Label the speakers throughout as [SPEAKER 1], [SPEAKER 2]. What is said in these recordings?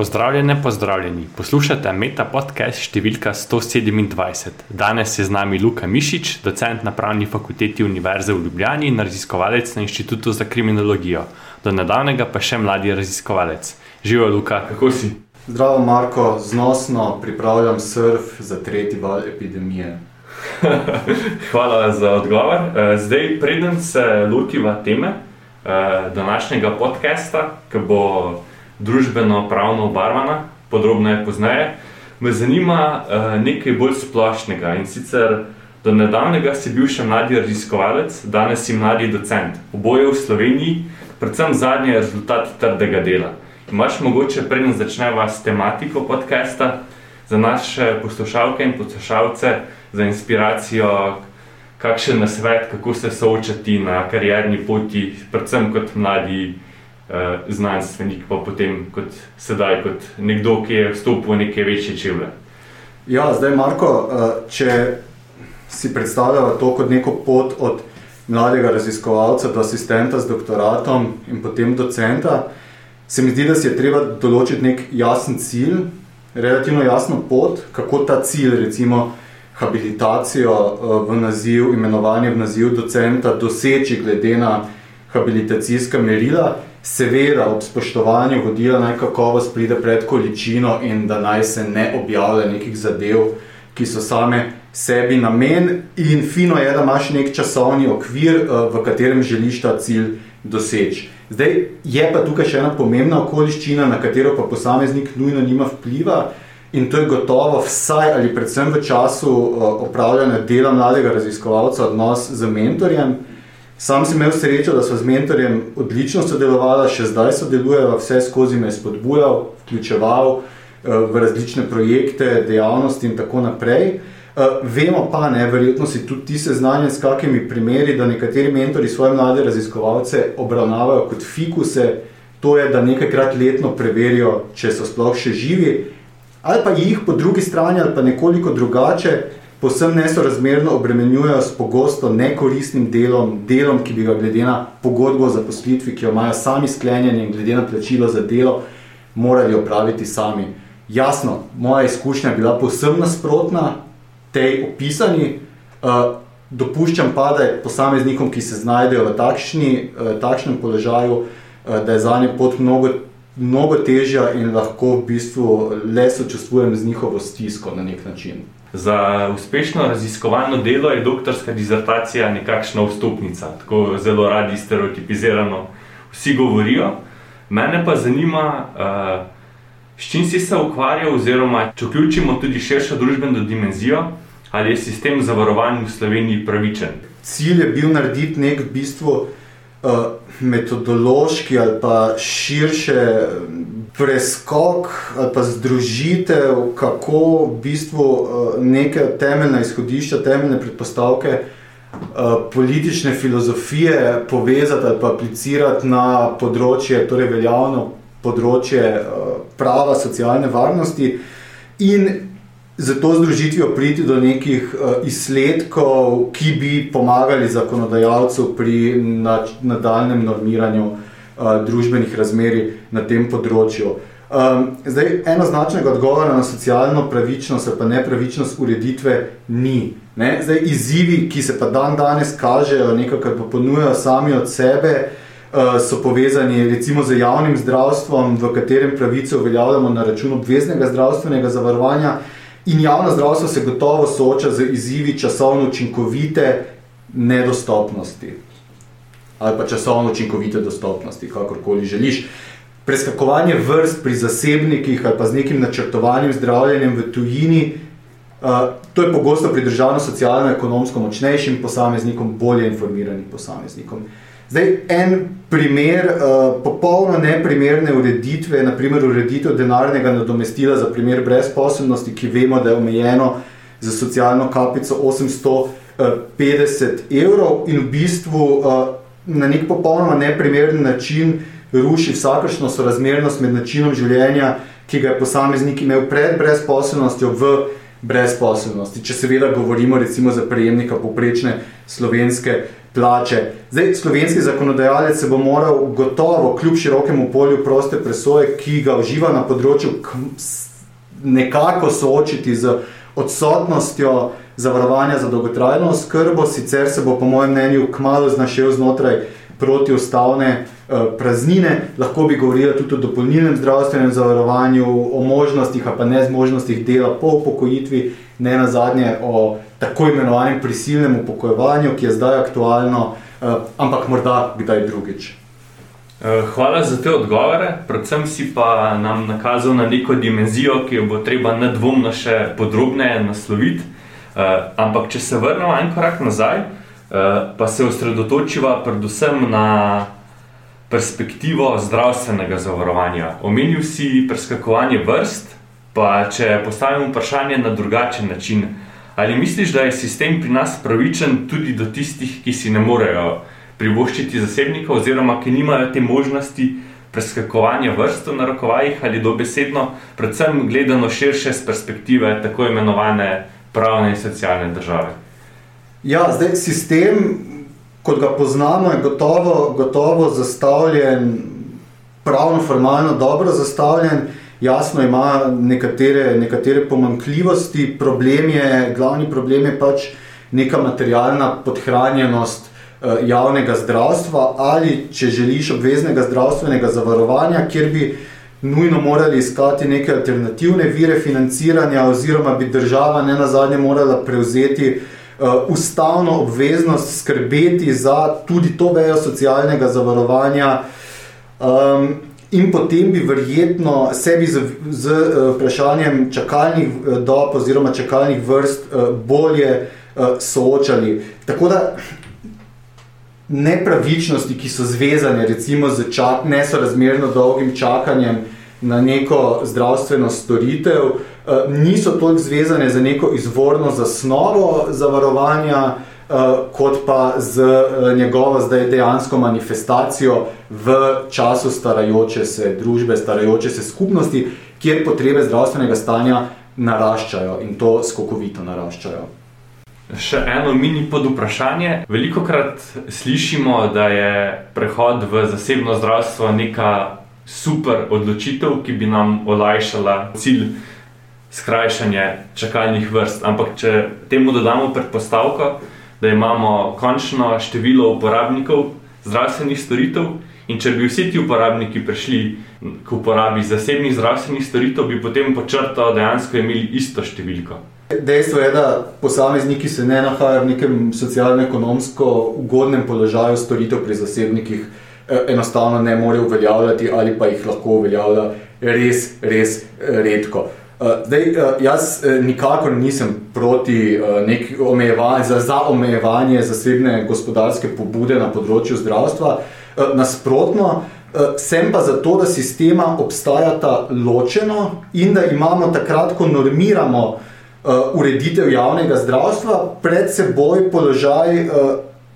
[SPEAKER 1] Pozdravljene, pozdravljeni. Poslušate Meta podcast številka 127. Danes je z nami Luka Mišič, docent na pravni fakulteti Univerze v Ljubljani in raziskovalec na Inštitutu za kriminologijo. Do nedavnega pa še mladi raziskovalec. Živijo, Luka, kako si?
[SPEAKER 2] Zdravo, Marko, znosno pripravljam surf za tretji val epidemije.
[SPEAKER 1] Hvala za odgovor. Eh, zdaj, preden se lotiva teme eh, današnjega podcasta, ki bo družbeno-pravno obarvana, podrobneje pozneje, me zanima uh, nekaj bolj splošnega. In sicer do nedavnega si bil še mladi raziskovalec, danes si mladi docent. Oboje v Sloveniji, predvsem zadnji rezultat trdega dela. Imaš mogoče, preden začneva s tematiko podcasta, za naše poslušalke in poslušalce, za inspiracijo, kakšen nasvet, kako se soočati na karierni poti, predvsem kot mladi znanstvenik, pa potem kot sedaj, kot nekdo, ki je vstopil v neke večje čevlje.
[SPEAKER 2] Ja, zdaj, Marko, uh, če si predstavljamo to kot neko pot od mladega raziskovalca do asistenta z doktoratom in potem docenta, se mi zdi, da si je treba določiti nek jasen cilj, relativno jasno pot, kako ta cilj, recimo habilitacijo v naziv, imenovanje v naziv docenta, doseči glede na habilitacijska merila, seveda ob spoštovanju vodila naj kakovost pride pred količino in da naj se ne objavlja nekih zadev, ki so same sebi namen in fino je, da imaš nek časovni okvir, eh, v katerem želiš ta cilj doseči. Zdaj je pa tukaj še ena pomembna okoliščina, na katero pa posameznik nujno nima vpliva in to je gotovo vsaj ali predvsem v času eh, opravljanja dela mladega raziskovalca odnos z mentorjem, Sam sem imel srečo, da so z mentorjem odlično sodelovali, še zdaj sodelujejo, vse skozi me spodbujal, vključeval eh, v različne projekte, dejavnosti in tako naprej. Eh, vemo pa, ne, verjetno si tudi ti seznanjen s kakimi primeri, da nekateri mentori svoje mlade raziskovalce obravnavajo kot fikuse, to je, da nekajkrat letno preverijo, če so sploh še živi, ali pa jih po drugi strani, ali pa nekoliko drugače, posebno nesorazmerno obremenjujejo s pogosto nekoristnim delom, delom, ki bi ga glede na pogodbo za poslitvi, ki jo imajo sami sklenjeni in glede na plačilo za delo, morali opraviti sami. Jasno, moja izkušnja je bila posebno nasprotna tej opisani. Uh, dopuščam pa, da je posameznikom, ki se znajdejo v takšni, uh, takšnem položaju, uh, da je za nje pot mnogo, mnogo težja in lahko v bistvu le sočustvujem z njihovo stisko na nek način.
[SPEAKER 1] Za uspešno raziskovalno delo je doktorska disertacija nekakšna vstopnica, tako zelo radi stereotipizirano vsi govorijo. Mene pa zanima, uh, s čim si se ukvarjal, oziroma če vključimo tudi širšo družbeno dimenzijo, ali je sistem zavarovanj v Sloveniji pravičen.
[SPEAKER 2] Cilj je bil narediti nek v bistvu metodološki ali pa širše preskok ali pa združitev, kako v bistvu eh, neke temeljne izhodišča, temeljne predpostavke eh, politične filozofije povezati ali pa aplicirati na področje, torej veljavno področje eh, prava, socialne varnosti in zato združitvijo priti do nekih izsledkov, ki bi pomagali zakonodajalcu pri nadaljem normiranju družbenih razmerij na tem področju. Um, zdaj, enoznačnega odgovora na socialno pravičnost ali nepravičnost ureditve ni. Ne? Zdaj, izzivi, ki se pa dan danes kažejo, nekaj, kar pa ponujajo sami od sebe, uh, so povezani recimo z javnim zdravstvom, v katerem pravico uveljavljamo na račun obveznega zdravstvenega zavarovanja. In javno zdravstvo se gotovo sooča z izzivi časovno učinkovite nedostopnosti ali pa časovno učinkovite dostopnosti, kakorkoli želiš. Preskakovanje vrst pri zasebnikih ali pa z nekim načrtovanjem zdravljenjem v tujini, uh, to je pogosto pri državno-socialno-ekonomsko močnejšim posameznikom, bolje informiranim posameznikom. Zdaj, en primer uh, popolno neprimerne ureditve je naprimer ureditev denarnega nadomestila za primer brezposobnosti, ki vemo, da je omejeno za socialno kapico 850 evrov in v bistvu uh, na nek popolnoma neprimeren način ruši vsakršno sorazmernost med načinom življenja, ki ga je posameznik imel pred brezposobnostjo v brezposobnosti. Če seveda govorimo recimo za prejemnika poprečne slovenske plače. Zdaj, slovenski zakonodajalec se bo moral gotovo, kljub širokemu polju proste presoje, ki ga uživa na področju, nekako soočiti z odsotnostjo zavarovanja za dolgotrajno oskrbo, sicer se bo, po mojem mnenju, kmalo znašel znotraj protiustavne uh, praznine. Lahko bi govorila tudi o dopolnilnem zdravstvenem zavarovanju, o možnostih, pa ne z možnostih dela po upokojitvi, ne na zadnje o tako imenovanem prisilnem upokojevanju, ki je zdaj aktualno, uh, ampak morda kdaj drugič.
[SPEAKER 1] Eh, hvala za te odgovore. Predvsem si pa nam nakazal na neko dimenzijo, ki jo bo treba nedvomno še podrobneje nasloviti. Ampak, če se vrnemo en korak nazaj, pa se osredotočiva predvsem na perspektivo zdravstvenega zavarovanja. Omenil si preskakovanje vrst, pa če postavim vprašanje na drugačen način. Ali misliš, da je sistem pri nas pravičen tudi do tistih, ki si ne morejo privoščiti zasebnika, oziroma ki nimajo te možnosti preskakovanja vrst na rokovajih ali dobesedno, predvsem gledano širše z perspektive tako imenovane pravne in socialne države.
[SPEAKER 2] Ja, zdaj sistem, kot ga poznamo, je gotovo, gotovo zastavljen, pravno, formalno dobro zastavljen. Jasno, ima nekatere, nekatere pomankljivosti, problem je, glavni problem je pač neka materialna podhranjenost uh, javnega zdravstva ali, če želiš, obveznega zdravstvenega zavarovanja, kjer bi nujno morali iskati neke alternativne vire financiranja, oziroma bi država ne na zadnje morala prevzeti uh, ustavno obveznost skrbeti za tudi to vejo socialnega zavarovanja. Um, In potem bi verjetno sebi z, z uh, vprašanjem čakalnih uh, dob oziroma čakalnih vrst uh, bolje uh, soočali. Tako da nepravičnosti, ki so zvezane recimo z čak, nesorazmerno dolgim čakanjem na neko zdravstveno storitev, eh, niso toliko zvezane za neko izvorno zasnovo zavarovanja, eh, kot pa z eh, njegovo zdaj dejansko manifestacijo v času starajoče se družbe, starajoče se skupnosti, kjer potrebe zdravstvenega stanja naraščajo in to skokovito naraščajo.
[SPEAKER 1] Še eno mini pod vprašanje. Veliko krat slišimo, da je prehod v zasebno zdravstvo neka super odločitev, ki bi nam olajšala cilj skrajšanja čakalnih vrst. Ampak, če temu dodamo predpostavko, da imamo končno število uporabnikov zdravstvenih storitev, in če bi vsi ti uporabniki prišli k uporabi zasebnih zdravstvenih storitev, bi potem počrto dejansko imeli isto številko.
[SPEAKER 2] Dejstvo je, da posamezniki se ne nahajajo v nekem socialno-ekonomsko ugodnem položaju storitev pri zasebnikih, eh, enostavno ne morejo uveljavljati ali pa jih lahko uveljavlja res, res redko. Eh, zdaj, jaz nikakor nisem proti omejevanju, za, za omejevanje zasebne gospodarske pobude na področju zdravstva. Nasprotno, sem pa za to, da sistema obstajata ločeno in da imamo takrat, ko normiramo ureditev javnega zdravstva, pred seboj položaj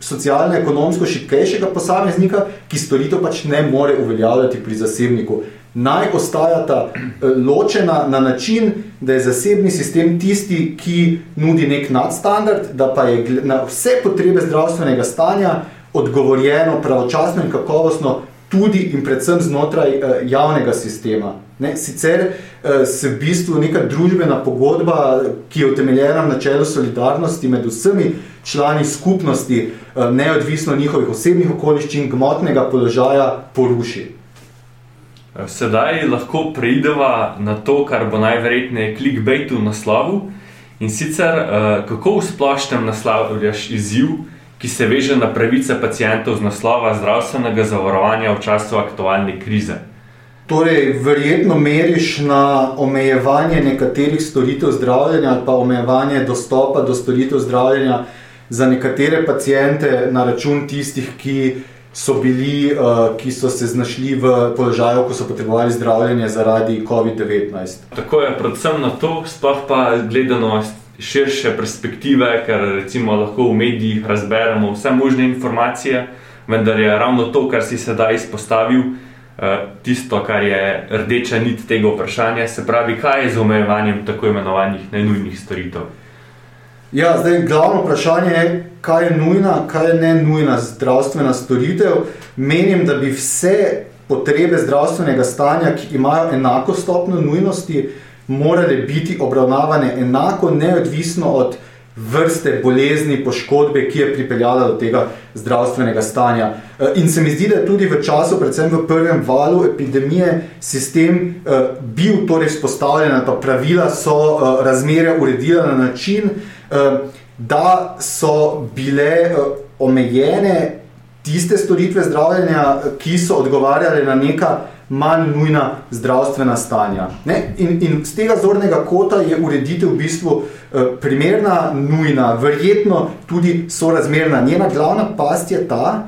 [SPEAKER 2] socialno-ekonomsko šipkejšega posameznika, ki storitev pač ne more uveljavljati pri zasebniku. Naj ostajata uh, ločena na način, da je zasebni sistem tisti, ki nudi nek nadstandard, da pa je na vse potrebe zdravstvenega stanja odgovorjeno pravočasno in kakovostno tudi in predvsem znotraj uh, javnega sistema. Ne, sicer uh, se v bistvu neka družbena pogodba, ki je utemeljena na načelu solidarnosti med vsemi člani skupnosti, uh, neodvisno njihovih osebnih okoliščin, gmotnega položaja, poruši.
[SPEAKER 1] Sedaj lahko preidemo na to, kar bo najverjetneje clickbait v naslovu. In sicer, kako v splošnem naslavljaš izziv, ki se veže na pravice pacijentov z naslova zdravstvenega zavarovanja v času aktualne krize.
[SPEAKER 2] Torej, verjetno meriš na omejevanje nekaterih storitev zdravljenja ali pa omejevanje dostopa do storitev zdravljenja za nekatere pacijente na račun tistih, ki so bili, uh, ki so se znašli v položaju, ko so potrebovali zdravljenje zaradi COVID-19.
[SPEAKER 1] Tako je, predvsem na to, sploh pa gledano širše perspektive, ker recimo lahko v medijih razberemo vse možne informacije, vendar je ravno to, kar si sedaj izpostavil, tisto, kar je rdeča nit tega vprašanja, se pravi, kaj je z omejevanjem tako imenovanih najnujnih storitev.
[SPEAKER 2] Ja, zdaj, glavno vprašanje je, kaj je nujna, kaj je ne nujna zdravstvena storitev. Menim, da bi vse potrebe zdravstvenega stanja, ki imajo enako stopno nujnosti, morale biti obravnavane enako, neodvisno od vrste bolezni, poškodbe, ki je pripeljala do tega zdravstvenega stanja. Eh, in se mi zdi, da je tudi v času, predvsem v prvem valu epidemije, sistem uh, bil torej vzpostavljen, pa pravila so uh, razmere uredila na način, da so bile uh, omejene tiste storitve zdravljenja, ki so odgovarjale na neka manj nujna zdravstvena stanja. In, in z tega zornega kota je ureditev v bistvu eh, primerna, nujna, verjetno tudi sorazmerna. Njena glavna past je ta,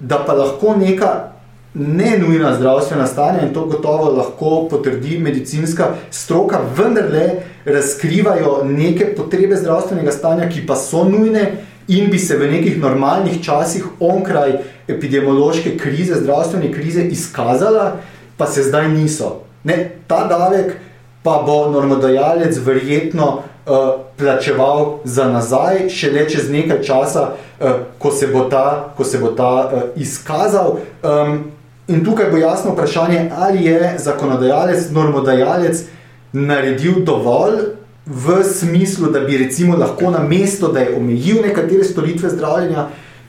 [SPEAKER 2] da pa lahko neka ne nujna zdravstvena stanja, in to gotovo lahko potrdi medicinska stroka, vendarle razkrivajo neke potrebe zdravstvenega stanja, ki pa so nujne. In bi se v nekih normalnih časih, onkraj epidemiološke krize, zdravstvene krize, izkazala, pa se zdaj niso. Ne, ta davek pa bo normodajalec verjetno uh, plačeval za nazaj, šele čez nekaj časa, uh, ko se bo ta, ko se bo ta uh, izkazal. Um, in tukaj bo jasno vprašanje, ali je zakonodajalec, normodajalec naredil dovolj v smislu, da bi recimo lahko na mesto, da je omejil nekatere storitve zdravljenja,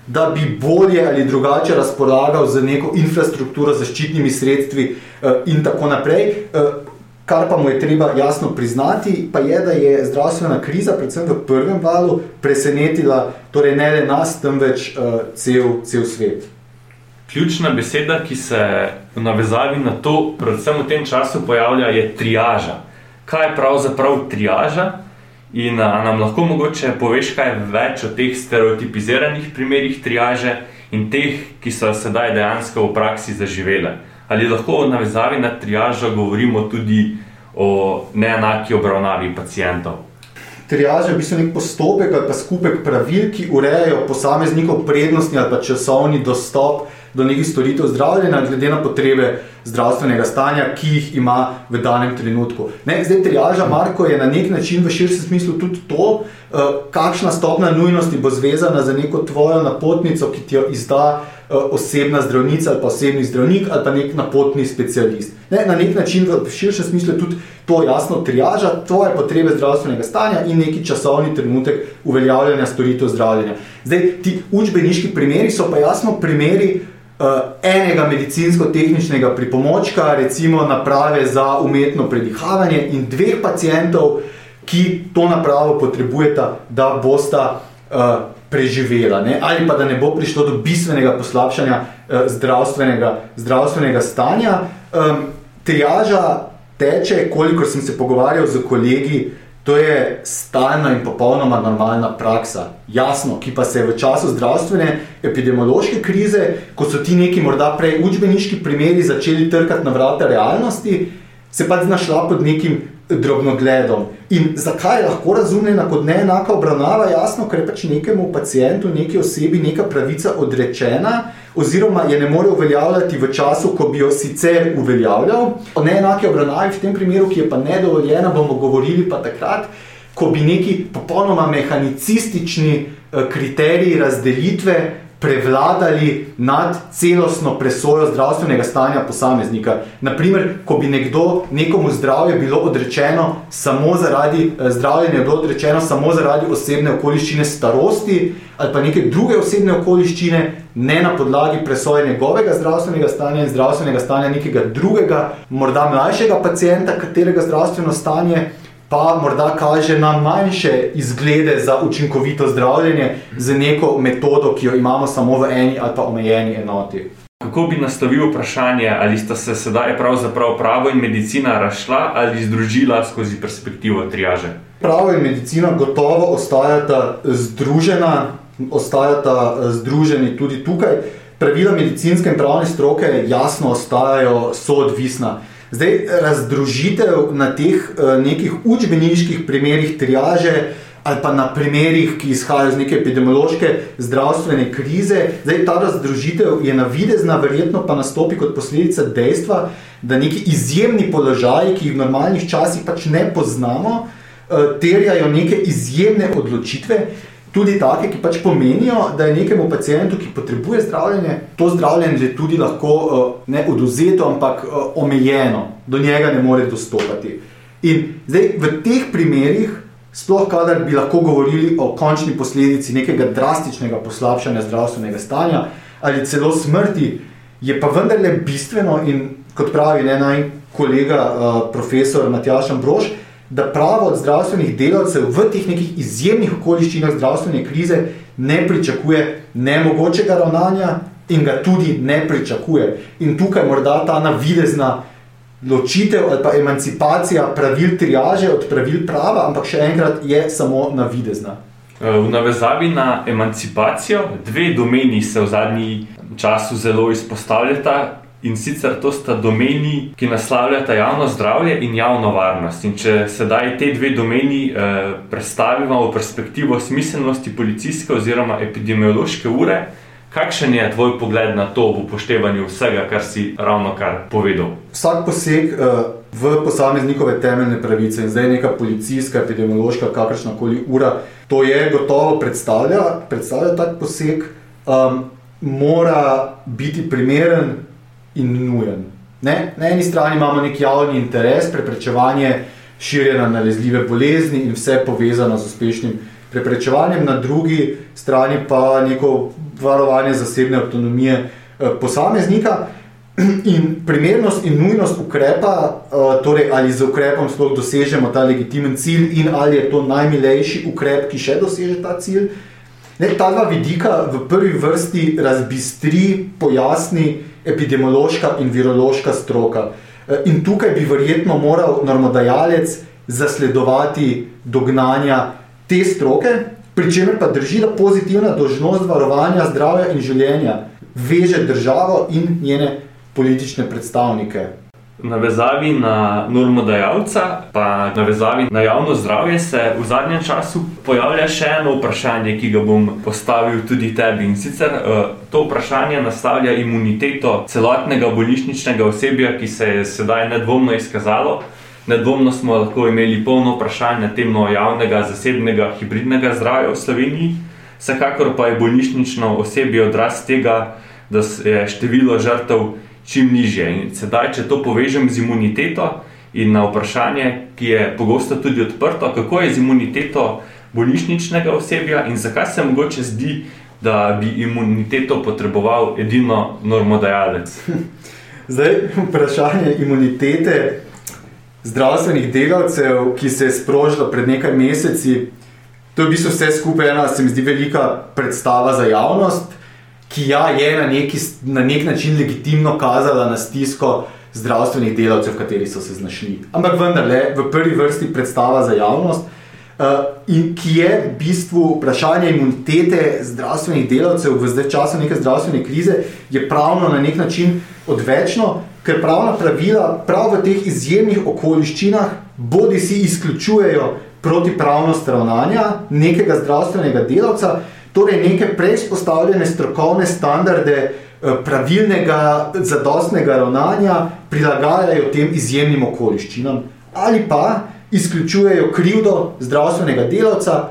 [SPEAKER 2] da bi bolje ali drugače razpolagal z neko infrastrukturo, zaščitnimi sredstvi uh, in tako naprej. Uh, kar pa mu je treba jasno priznati, pa je, da je zdravstvena kriza, predvsem v prvem valu, presenetila torej ne le nas, temveč uh, cel, cel svet.
[SPEAKER 1] Ključna beseda, ki se v navezavi na to, predvsem v tem času, pojavlja, je triaža. Kaj je pravzaprav triaža? In a nam lahko mogoče poveš kaj več o teh stereotipiziranih primerih triaže in teh, ki so sedaj dejansko v praksi zaživele? Ali lahko v navezavi na triažo govorimo tudi o neenaki obravnavi pacijentov?
[SPEAKER 2] Triaža je v bistvu nek postopek ali pa skupek pravil, ki urejajo posameznikov prednostni ali pa časovni dostop do nekih storitev zdravljenja, glede na potrebe zdravstvenega stanja, ki jih ima v danem trenutku. Ne, zdaj, triaža Marko je na nek način v širšem smislu tudi to, uh, kakšna stopna nujnosti bo zvezana za neko tvojo napotnico, ki ti jo izda uh, osebna zdravnica ali pa osebni zdravnik ali pa nek napotni specialist. Ne, na nek način v širšem smislu tudi to jasno triaža, tvoje potrebe zdravstvenega stanja in neki časovni trenutek uveljavljanja storitev zdravljenja. Zdaj, ti učbeniški primeri so pa jasno primeri, enega medicinsko-tehničnega pripomočka, recimo naprave za umetno predihavanje, in dveh pacijentov, ki to napravo potrebujeta, da bosta uh, preživela, ne? ali pa da ne bo prišlo do bistvenega poslabšanja uh, zdravstvenega, zdravstvenega stanja. Um, triaža teče, kolikor sem se pogovarjal z kolegi. To je stalna in popolnoma normalna praksa, jasno, ki pa se je v času zdravstvene epidemiološke krize, ko so ti neki morda prej učbeniški primeri začeli trkati na vrata realnosti, se pa znašla pod nekim drobnogledom. In zakaj je lahko razumljena kot neenaka obravnava? Jasno, ker je pač nekemu pacijentu, neki osebi neka pravica odrečena, oziroma je ne more uveljavljati v času, ko bi jo sicer uveljavljal. O neenaki obravnavi v tem primeru, ki je pa nedovoljena, bomo govorili pa takrat, ko bi neki popolnoma mehanicistični eh, kriteriji razdelitve prevladali nad celostno presojo zdravstvenega stanja posameznika. Naprimer, ko bi nekdo, nekomu zdravje bilo odrečeno samo zaradi eh, zdravljenja, bilo odrečeno samo zaradi osebne okoliščine starosti ali pa neke druge osebne okoliščine, ne na podlagi presoje njegovega zdravstvenega stanja in zdravstvenega stanja nekega drugega, morda mlajšega pacijenta, katerega zdravstveno stanje pa morda kaže na manjše izglede za učinkovito zdravljenje z neko metodo, ki jo imamo samo v eni ali pa omejeni enoti.
[SPEAKER 1] Kako bi nastavil vprašanje, ali sta se sedaj pravzaprav pravo in medicina rašla ali združila skozi perspektivo triaže?
[SPEAKER 2] Pravo in medicina gotovo ostajata združena, ostajata združeni tudi tukaj. Pravila medicinske in pravne stroke jasno ostajajo soodvisna. Zdaj, razdružitev na teh uh, nekih učbeniških primerih triaže ali pa na primerih, ki izhajajo iz neke epidemiološke zdravstvene krize. Zdaj, ta razdružitev je navidezna, verjetno pa nastopi kot posledica dejstva, da neki izjemni položaji, ki jih v normalnih časih pač ne poznamo, eh, terjajo neke izjemne odločitve. Tudi take, ki pač pomenijo, da je nekemu pacijentu, ki potrebuje zdravljenje, to zdravljenje tudi lahko eh, ne oduzeto, ampak eh, omejeno, do njega ne more dostopati. In zdaj v teh primerih, sploh kadar bi lahko govorili o končni posledici nekega drastičnega poslabšanja zdravstvenega stanja ali celo smrti, je pa vendarle bistveno in kot pravi ne, naj kolega uh, profesor Matjaš Ambrož, da pravo od zdravstvenih delavcev v teh nekih izjemnih okoliščinah zdravstvene krize ne pričakuje nemogočega ravnanja in ga tudi ne pričakuje. In tukaj morda ta navidezna ločitev ali pa emancipacija pravil triaže od pravil prava, ampak še enkrat je samo navidezna.
[SPEAKER 1] V navezavi na emancipacijo, dve domeni se v zadnji času zelo izpostavljata. In sicer to sta domeni, ki naslavljata javno zdravje in javno varnost. In če sedaj te dve domeni eh, predstavimo v perspektivo smiselnosti policijske oziroma epidemiološke ure, kakšen je tvoj pogled na to v upoštevanju vsega, kar si ravno kar povedal?
[SPEAKER 2] Vsak poseg eh, v posameznikove temeljne pravice in zdaj neka policijska, epidemiološka, kakršna koli ura, to je gotovo predstavlja, predstavlja tak poseg, um, mora biti primeren in nujen. Ne? Na eni strani imamo nek javni interes, preprečevanje širjenja nalezljive bolezni in vse povezano z uspešnim preprečevanjem, na drugi strani pa neko varovanje zasebne avtonomije eh, posameznika. In primernost in nujnost ukrepa, eh, torej ali z ukrepom sploh dosežemo ta legitimen cilj, in ali je to najmilejši ukrep, ki še doseže ta cilj. Ne, ta dva vidika v prvi vrsti razbistri, pojasni, epidemiološka in virološka stroka. E, in tukaj bi verjetno moral normodajalec zasledovati dognanja te stroke, pri čemer pa drži, da pozitivna dožnost varovanja zdravja in življenja veže državo in njene politične predstavnike.
[SPEAKER 1] Navezavi na normodajalca, pa navezavi na javno zdravje, se v zadnjem času pojavlja še eno vprašanje, ki ga bom postavil tudi tebi. In sicer uh, to vprašanje nastavlja imuniteto celotnega bolnišničnega osebja, ki se je sedaj nedvomno izkazalo. Nedvomno smo lahko imeli polno vprašanje na temo javnega, zasebnega, hibridnega zdravja v Sloveniji. Vsekakor pa je bolnišnično osebje odraz tega, da je število žrtev čim nižje. In sedaj, če to povežem z imuniteto in na vprašanje, ki je pogosto tudi odprto, kako je z imuniteto bolnišničnega osebja in zakaj se mogoče zdi, da bi imuniteto potreboval edino normodajalec.
[SPEAKER 2] Zdaj, vprašanje imunitete zdravstvenih delavcev, ki se je sprožilo pred nekaj meseci, to je v bistvu vse skupaj ena, se mi zdi, velika predstava za javnost ki ja, je na, neki, na nek način legitimno kazala na stisko zdravstvenih delavcev, v kateri so se znašli. Ampak vendarle, v prvi vrsti predstava za javnost. Uh, in ki je v bistvu vprašanje imunitete zdravstvenih delavcev v zdaj času neke zdravstvene krize, je pravno na nek način odvečno, ker pravna pravila prav v teh izjemnih okoliščinah bodi si izključujejo protipravnost ravnanja nekega zdravstvenega delavca, torej neke preizpostavljene strokovne standarde eh, pravilnega, zadostnega ravnanja prilagajajo tem izjemnim okoliščinam, ali pa izključujejo krivdo zdravstvenega delavca,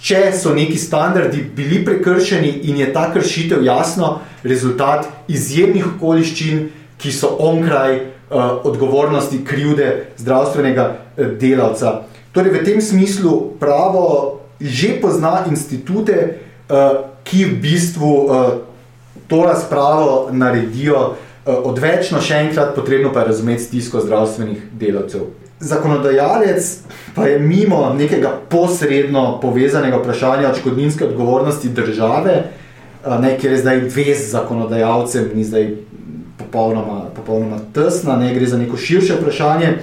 [SPEAKER 2] če so neki standardi bili prekršeni in je ta kršitev jasno rezultat izjemnih okoliščin, ki so onkraj uh, odgovornosti krivde zdravstvenega uh, delavca. Torej, v tem smislu pravo že pozna institute, ki v bistvu uh, to razpravo naredijo uh, odvečno, še enkrat, potrebno pa je razumeti stisko zdravstvenih delavcev. Zakonodajalec pa je mimo nekega posredno povezanega vprašanja odškodninske odgovornosti države, uh, ne, kjer je zdaj vez zakonodajalcem, ni zdaj popolnoma, popolnoma tesna, ne gre za neko širše vprašanje.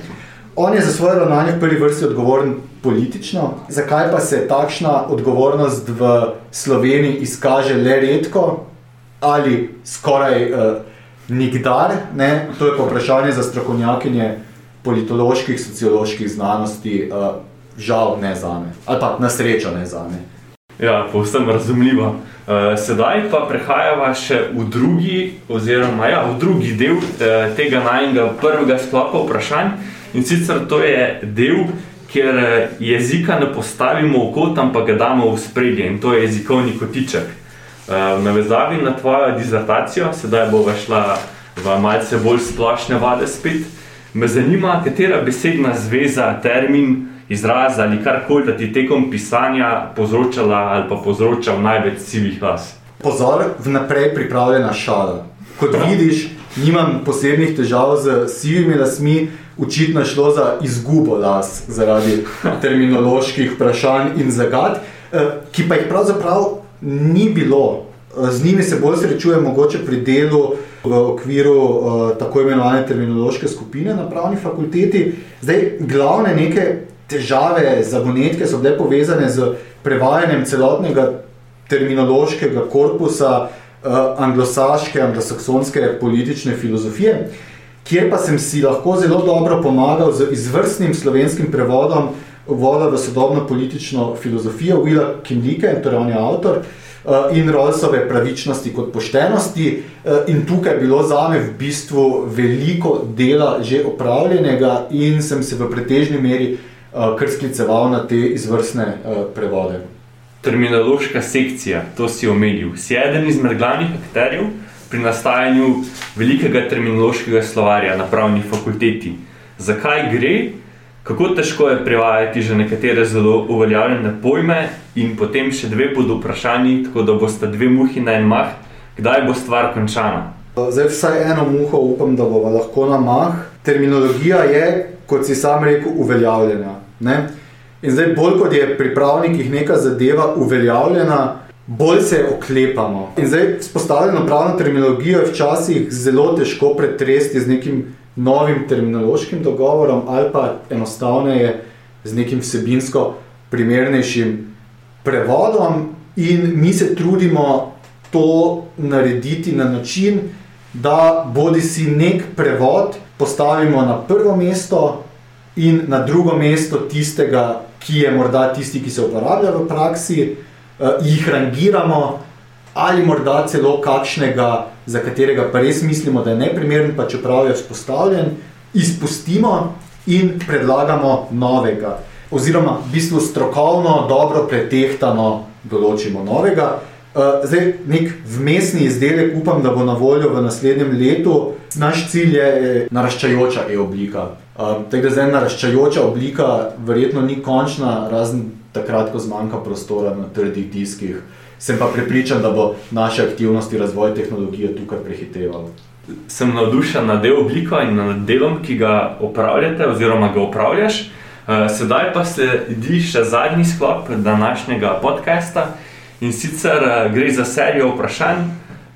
[SPEAKER 2] On je za svoje ravnanje v prvi vrsti odgovoren politično. Zakaj pa se takšna odgovornost v Sloveniji izkaže le redko ali skoraj uh, nikdar? Ne? To je pa vprašanje za strokovnjakinje politoloških, socioloških znanosti. Uh, žal ne za me, ali pa na srečo ne za me.
[SPEAKER 1] Ja, povsem razumljivo. Uh, sedaj pa prehajamo še v drugi, oziroma ja, v drugi del uh, tega najmenjega prvega sklopa vprašanj. In sicer to je del, kjer eh, jezika ne postavimo v kot, ampak ga damo v spredje in to je jezikovni kotiček. V navezavi na tvojo dizertacijo, sedaj bo šla v malce bolj splošne vade spet. Me zanima, katera besedna zveza, termin, izraz ali karkoli, da ti tekom pisanja povzročala ali pa povzročal največ sivih las.
[SPEAKER 2] Pozor, vnaprej pripravljena šala. Kot vidiš, nimam posebnih težav z sivimi lasmi, očitno je šlo za izgubo las zaradi terminoloških vprašanj in zagad, eh, ki pa jih pravzaprav ni bilo. Eh, z njimi se bolj srečujem, mogoče pri delu v okviru uh, tako imenovane terminološke skupine na pravni fakulteti. Zdaj, glavne neke težave za gonetke so bile povezane z prevajanjem celotnega terminološkega korpusa uh, anglosaške, anglosaksonske politične filozofije, kjer pa sem si lahko zelo dobro pomagal z izvrstnim slovenskim prevodom voda v sodobno politično filozofijo Willa Kimlike, torej on je avtor, uh, in Rolsove pravičnosti kot poštenosti. Uh, in tukaj je bilo zame v bistvu veliko dela že opravljenega in sem se v pretežni meri Eh, kar skliceval na te izvrstne prevode.
[SPEAKER 1] Terminološka sekcija, to si omenil, si eden izmed glavnih akterjev pri nastajanju velikega terminološkega slovarja na pravni fakulteti. Zakaj gre, kako težko je prevajati že nekatere zelo uveljavljene pojme, in potem še dve bodo vprašanji, tako da boste dve muhi na en mah, kdaj bo stvar končana.
[SPEAKER 2] Zdaj, vsaj eno muho upam, da bo lahko na mah. Terminologija je, kot si sam rekel, uveljavljena. Ne? In zdaj, bolj kot je pri pravnikih neka zadeva uveljavljena, bolj se oklepamo. In zdaj, spostavljeno pravno terminologijo je včasih zelo težko pretresti z nekim novim terminološkim dogovorom, ali pa enostavneje z nekim vsebinsko primernejšim prevodom. In mi se trudimo to narediti na način, da bodi si nek prevod postavimo na prvo mesto, in na drugo mesto tistega, ki je morda tisti, ki se uporablja v praksi, jih rangiramo, ali morda celo kakšnega, za katerega pa res mislimo, da je neprimeren, pa čeprav je vzpostavljen, izpustimo in predlagamo novega. Oziroma, v bistvu strokovno, dobro pretehtano določimo novega. Uh, zdaj, nek vmesni izdelek, upam, da bo na voljo v naslednjem letu. Naš cilj je naraščajoča e-oblika. Um, tako da zdaj naraščajoča oblika verjetno ni končna, razen takrat, ko zmanjka prostora na trdih diskih. Sem pa prepričan, da bo naše aktivnosti razvoj tehnologije tukaj prehiteval.
[SPEAKER 1] Sem navdušen nad obliko in nad delom, ki ga opravljate, oziroma ga opravljaš. Uh, sedaj pa se di še zadnji sklop današnjega podcasta in sicer uh, gre za serijo vprašanj,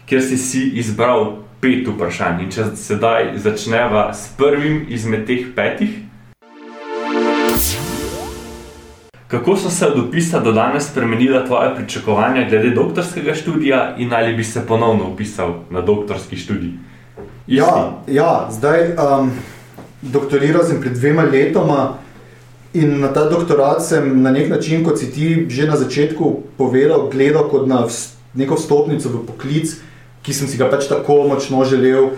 [SPEAKER 1] kjer si si izbral pet vprašanj. In če sedaj začneva s prvim izmed teh petih. Kako so se od upisa do danes spremenila tvoje pričakovanja glede doktorskega študija in ali bi se ponovno upisal na doktorski študij?
[SPEAKER 2] Ja, ja, zdaj um, doktoriral sem pred dvema letoma in na ta doktorat sem na nek način, kot si ti že na začetku povedal, gledal kot na neko stopnico v poklic, ki sem si ga pač tako močno želel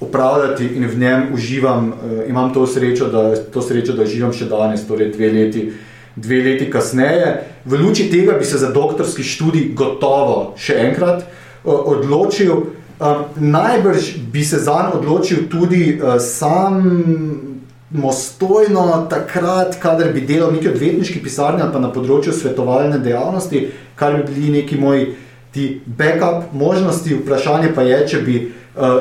[SPEAKER 2] upravljati in v njem uživam. Uh, imam to srečo, da, to srečo, da uživam še danes, torej dve leti, dve leti kasneje. V luči tega bi se za doktorski študij gotovo še enkrat uh, odločil. Um, najbrž bi se zanj odločil tudi uh, sam. Mostojno takrat, kadar bi delal v neki odvetniški pisarni ali pa na področju svetovalne dejavnosti, kar bi bili neki moji backup možnosti, vprašanje pa je, če bi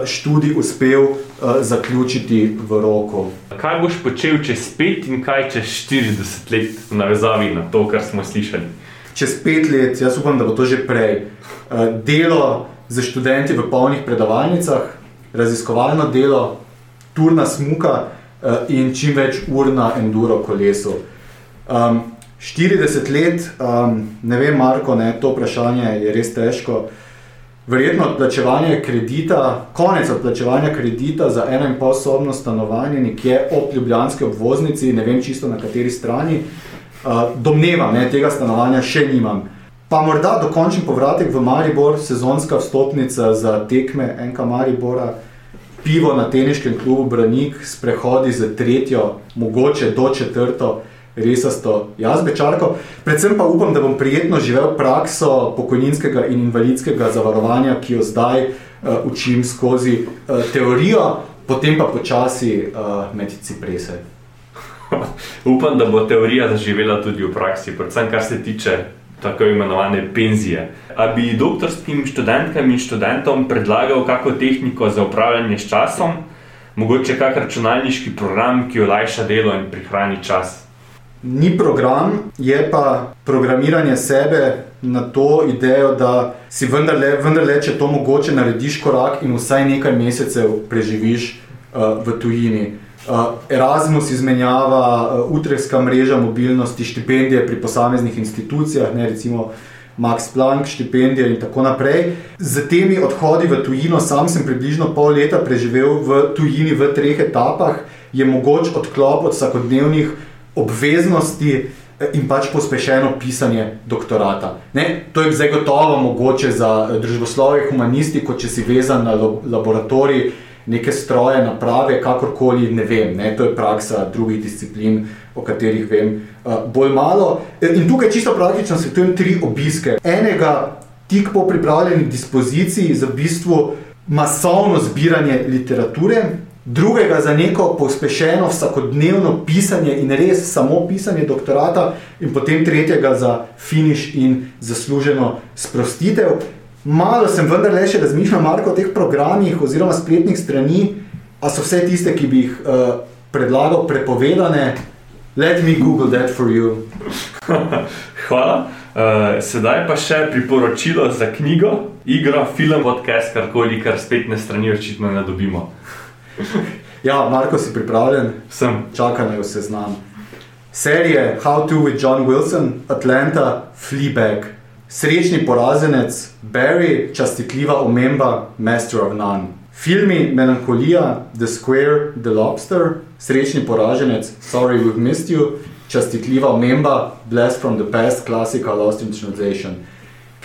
[SPEAKER 2] študij uspel uh, zaključiti v roku.
[SPEAKER 1] Kaj boš počel čez 5 in kaj čez 40 let, v navezavi na to, kar smo slišali?
[SPEAKER 2] Čez 5 let, jaz upam, da bo to že prej. Uh, delo za študenti v polnih predavalnicah, raziskovalno delo, turna smuka uh, in čim več ur na enduro kolesu. Um, 40 let, um, ne vem, Marko, ne, to vprašanje je res težko. Verjetno odplačevanje kredita, konec odplačevanja kredita za eno in pol sobno stanovanje, nekje ob Ljubljanski obvoznici, ne vem čisto na kateri strani. Uh, domnevam, ne, tega stanovanja še nimam. Pa morda dokončen povratek v Maribor, sezonska vstopnica za tekme NK Maribora, pivo na teniškem klubu Branik, sprehodi za tretjo, mogoče do četrto, resasto jazbečarko. Predvsem pa upam, da bom prijetno živel prakso pokojninskega in invalidskega zavarovanja, ki jo zdaj uh, učim skozi uh, teorijo, potem pa počasi uh, med ciprese.
[SPEAKER 1] Upam, da bo teorija zaživela tudi v praksi, predvsem kar se tiče tako imenovane penzije. A bi doktorskim študentkam in študentom predlagal kako tehniko za upravljanje s časom, mogoče kak računalniški program, ki olajša delo in prihrani čas?
[SPEAKER 2] Ni program, je pa programiranje sebe na to idejo, da si vendarle, vendarle če to mogoče narediš korak in vsaj nekaj mesecev preživiš uh, v tujini. Uh, Erasmus izmenjava, uh, Utrehska mreža mobilnosti, štipendije pri posameznih institucijah, ne, recimo Max Planck štipendije in tako naprej. Z temi odhodi v tujino, sam sem približno pol leta preživel v tujini v treh etapah, je mogoč odklop od vsakodnevnih obveznosti eh, in pač pospešeno pisanje doktorata. Ne, to je zdaj gotovo mogoče za družboslovje, humanistiko, če si vezan na laboratorij neke stroje, naprave, kakorkoli, ne vem, ne, to je praksa drugih disciplin, o katerih vem uh, bolj malo. In tukaj čisto praktično svetujem tri obiske. Enega tik po pripravljeni dispoziciji za v bistvu masovno zbiranje literature, drugega za neko pospešeno vsakodnevno pisanje in res samo pisanje doktorata, in potem tretjega za finiš in zasluženo sprostitev. Malo sem vendar le še razmišljal Marko, o teh programih oziroma spletnih strani, a so vse tiste, ki bi jih uh, predlagal, prepovedane. Let me Google that for you.
[SPEAKER 1] Hvala. Uh, sedaj pa še priporočilo za knjigo, igro, film, podcast, karkoli, kar spletne strani očitno ne dobimo.
[SPEAKER 2] Ja, Marko, si pripravljen?
[SPEAKER 1] Sem.
[SPEAKER 2] Čakaj, naj vse znam. Serije How to with John Wilson, Atlanta, Fleabag. Srečni poraženec, Barry, častitljiva omemba, Master of None. Filmi Melankolija, The Square, The Lobster, Srečni poraženec, Sorry We've Missed You, častitljiva omemba, Blessed from the Past, klasika Lost in Translation.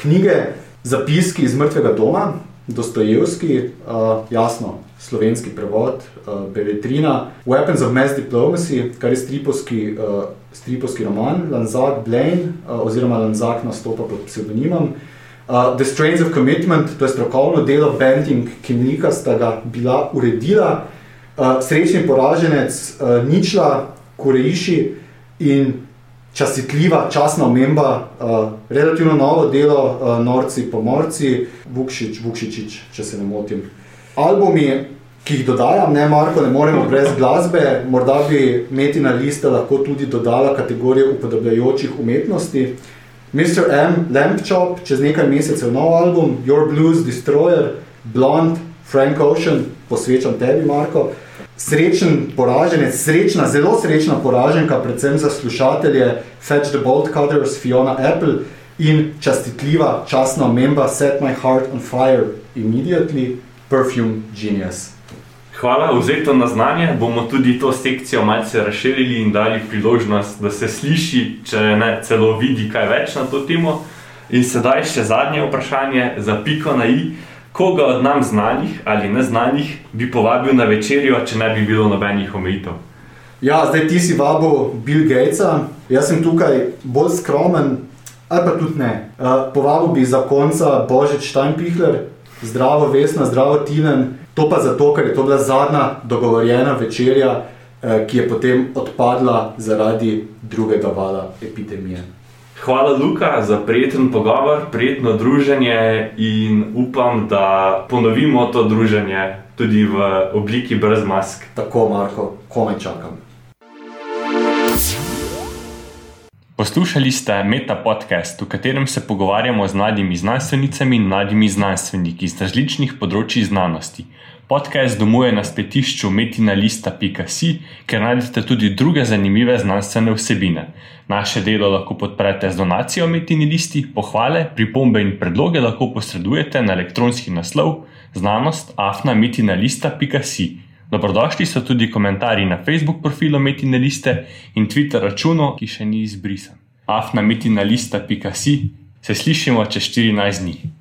[SPEAKER 2] Knjige, zapiski iz mrtvega doma, Dostojevski, uh, jasno, slovenski prevod, uh, Beretrina, Weapons of Mass Diplomacy, kar je stripovski, uh, stripovski roman, Lanzak Blaine, uh, oziroma Lanzak nastopa pod pseudonimom. Uh, The Strains of Commitment, to je strokovno delo, Bending Kimnika sta ga bila uredila, uh, srečni poraženec, uh, Ničla, Kureiši in častitljiva, časna omemba, uh, relativno novo delo, uh, Norci, Pomorci, Vukšič, Vukšičič, če se ne motim. Albumi, ki jih dodajam, ne Marko, ne moremo brez glasbe, morda bi Metina lista lahko tudi dodala kategorijo upodabljajočih umetnosti. Mr. M, Lamp Chop, čez nekaj mesecev nov album, Your Blues, Destroyer, Blond, Frank Ocean, posvečam tebi, Marko. Srečen poraženec, srečna, zelo srečna poraženka, predvsem za slušatelje, Fetch the Bolt Cutters, Fiona Apple in častitljiva, časna memba Set My Heart on Fire Immediately, Perfume Genius.
[SPEAKER 1] Hvala, vzeto na znanje. Bomo tudi to sekcijo malce razširili in dali priložnost, da se sliši, če ne celo vidi kaj več na to temo. In sedaj še zadnje vprašanje za piko na i. Koga od nam znanih ali neznanih bi povabil na večerjo, če ne bi bilo nobenih omejitev?
[SPEAKER 2] Ja, zdaj ti si vabo Bill Gatesa, jaz sem tukaj bolj skromen, ali pa tudi ne. Uh, povabil bi za konca Božič Steinpichler, zdravo Vesna, zdravo Tinen. To pa zato, ker je to bila zadnja dogovorjena večerja, uh, ki je potem odpadla zaradi drugega vala epidemije.
[SPEAKER 1] Hvala, Luka, za prijeten pogovor, prijetno druženje in upam, da ponovimo to druženje tudi v obliki brez mask.
[SPEAKER 2] Tako, Marko, komaj čakam.
[SPEAKER 1] Poslušali ste Meta podcast, v katerem se pogovarjamo z mladimi znanstvenicami in mladimi znanstveniki iz različnih področji znanosti. Podcast domuje na spletišču metinalista.si, kjer najdete tudi druge zanimive znanstvene vsebine. Naše delo lahko podprete z donacijo Metini listi, pohvale, pripombe in predloge lahko posredujete na elektronski naslov znanost afnametinalista.si. Dobrodošli so tudi komentarji na Facebook profilu Metina Liste in Twitter računu, ki še ni izbrisan. afnametinalista.si se slišimo čez 14 dni.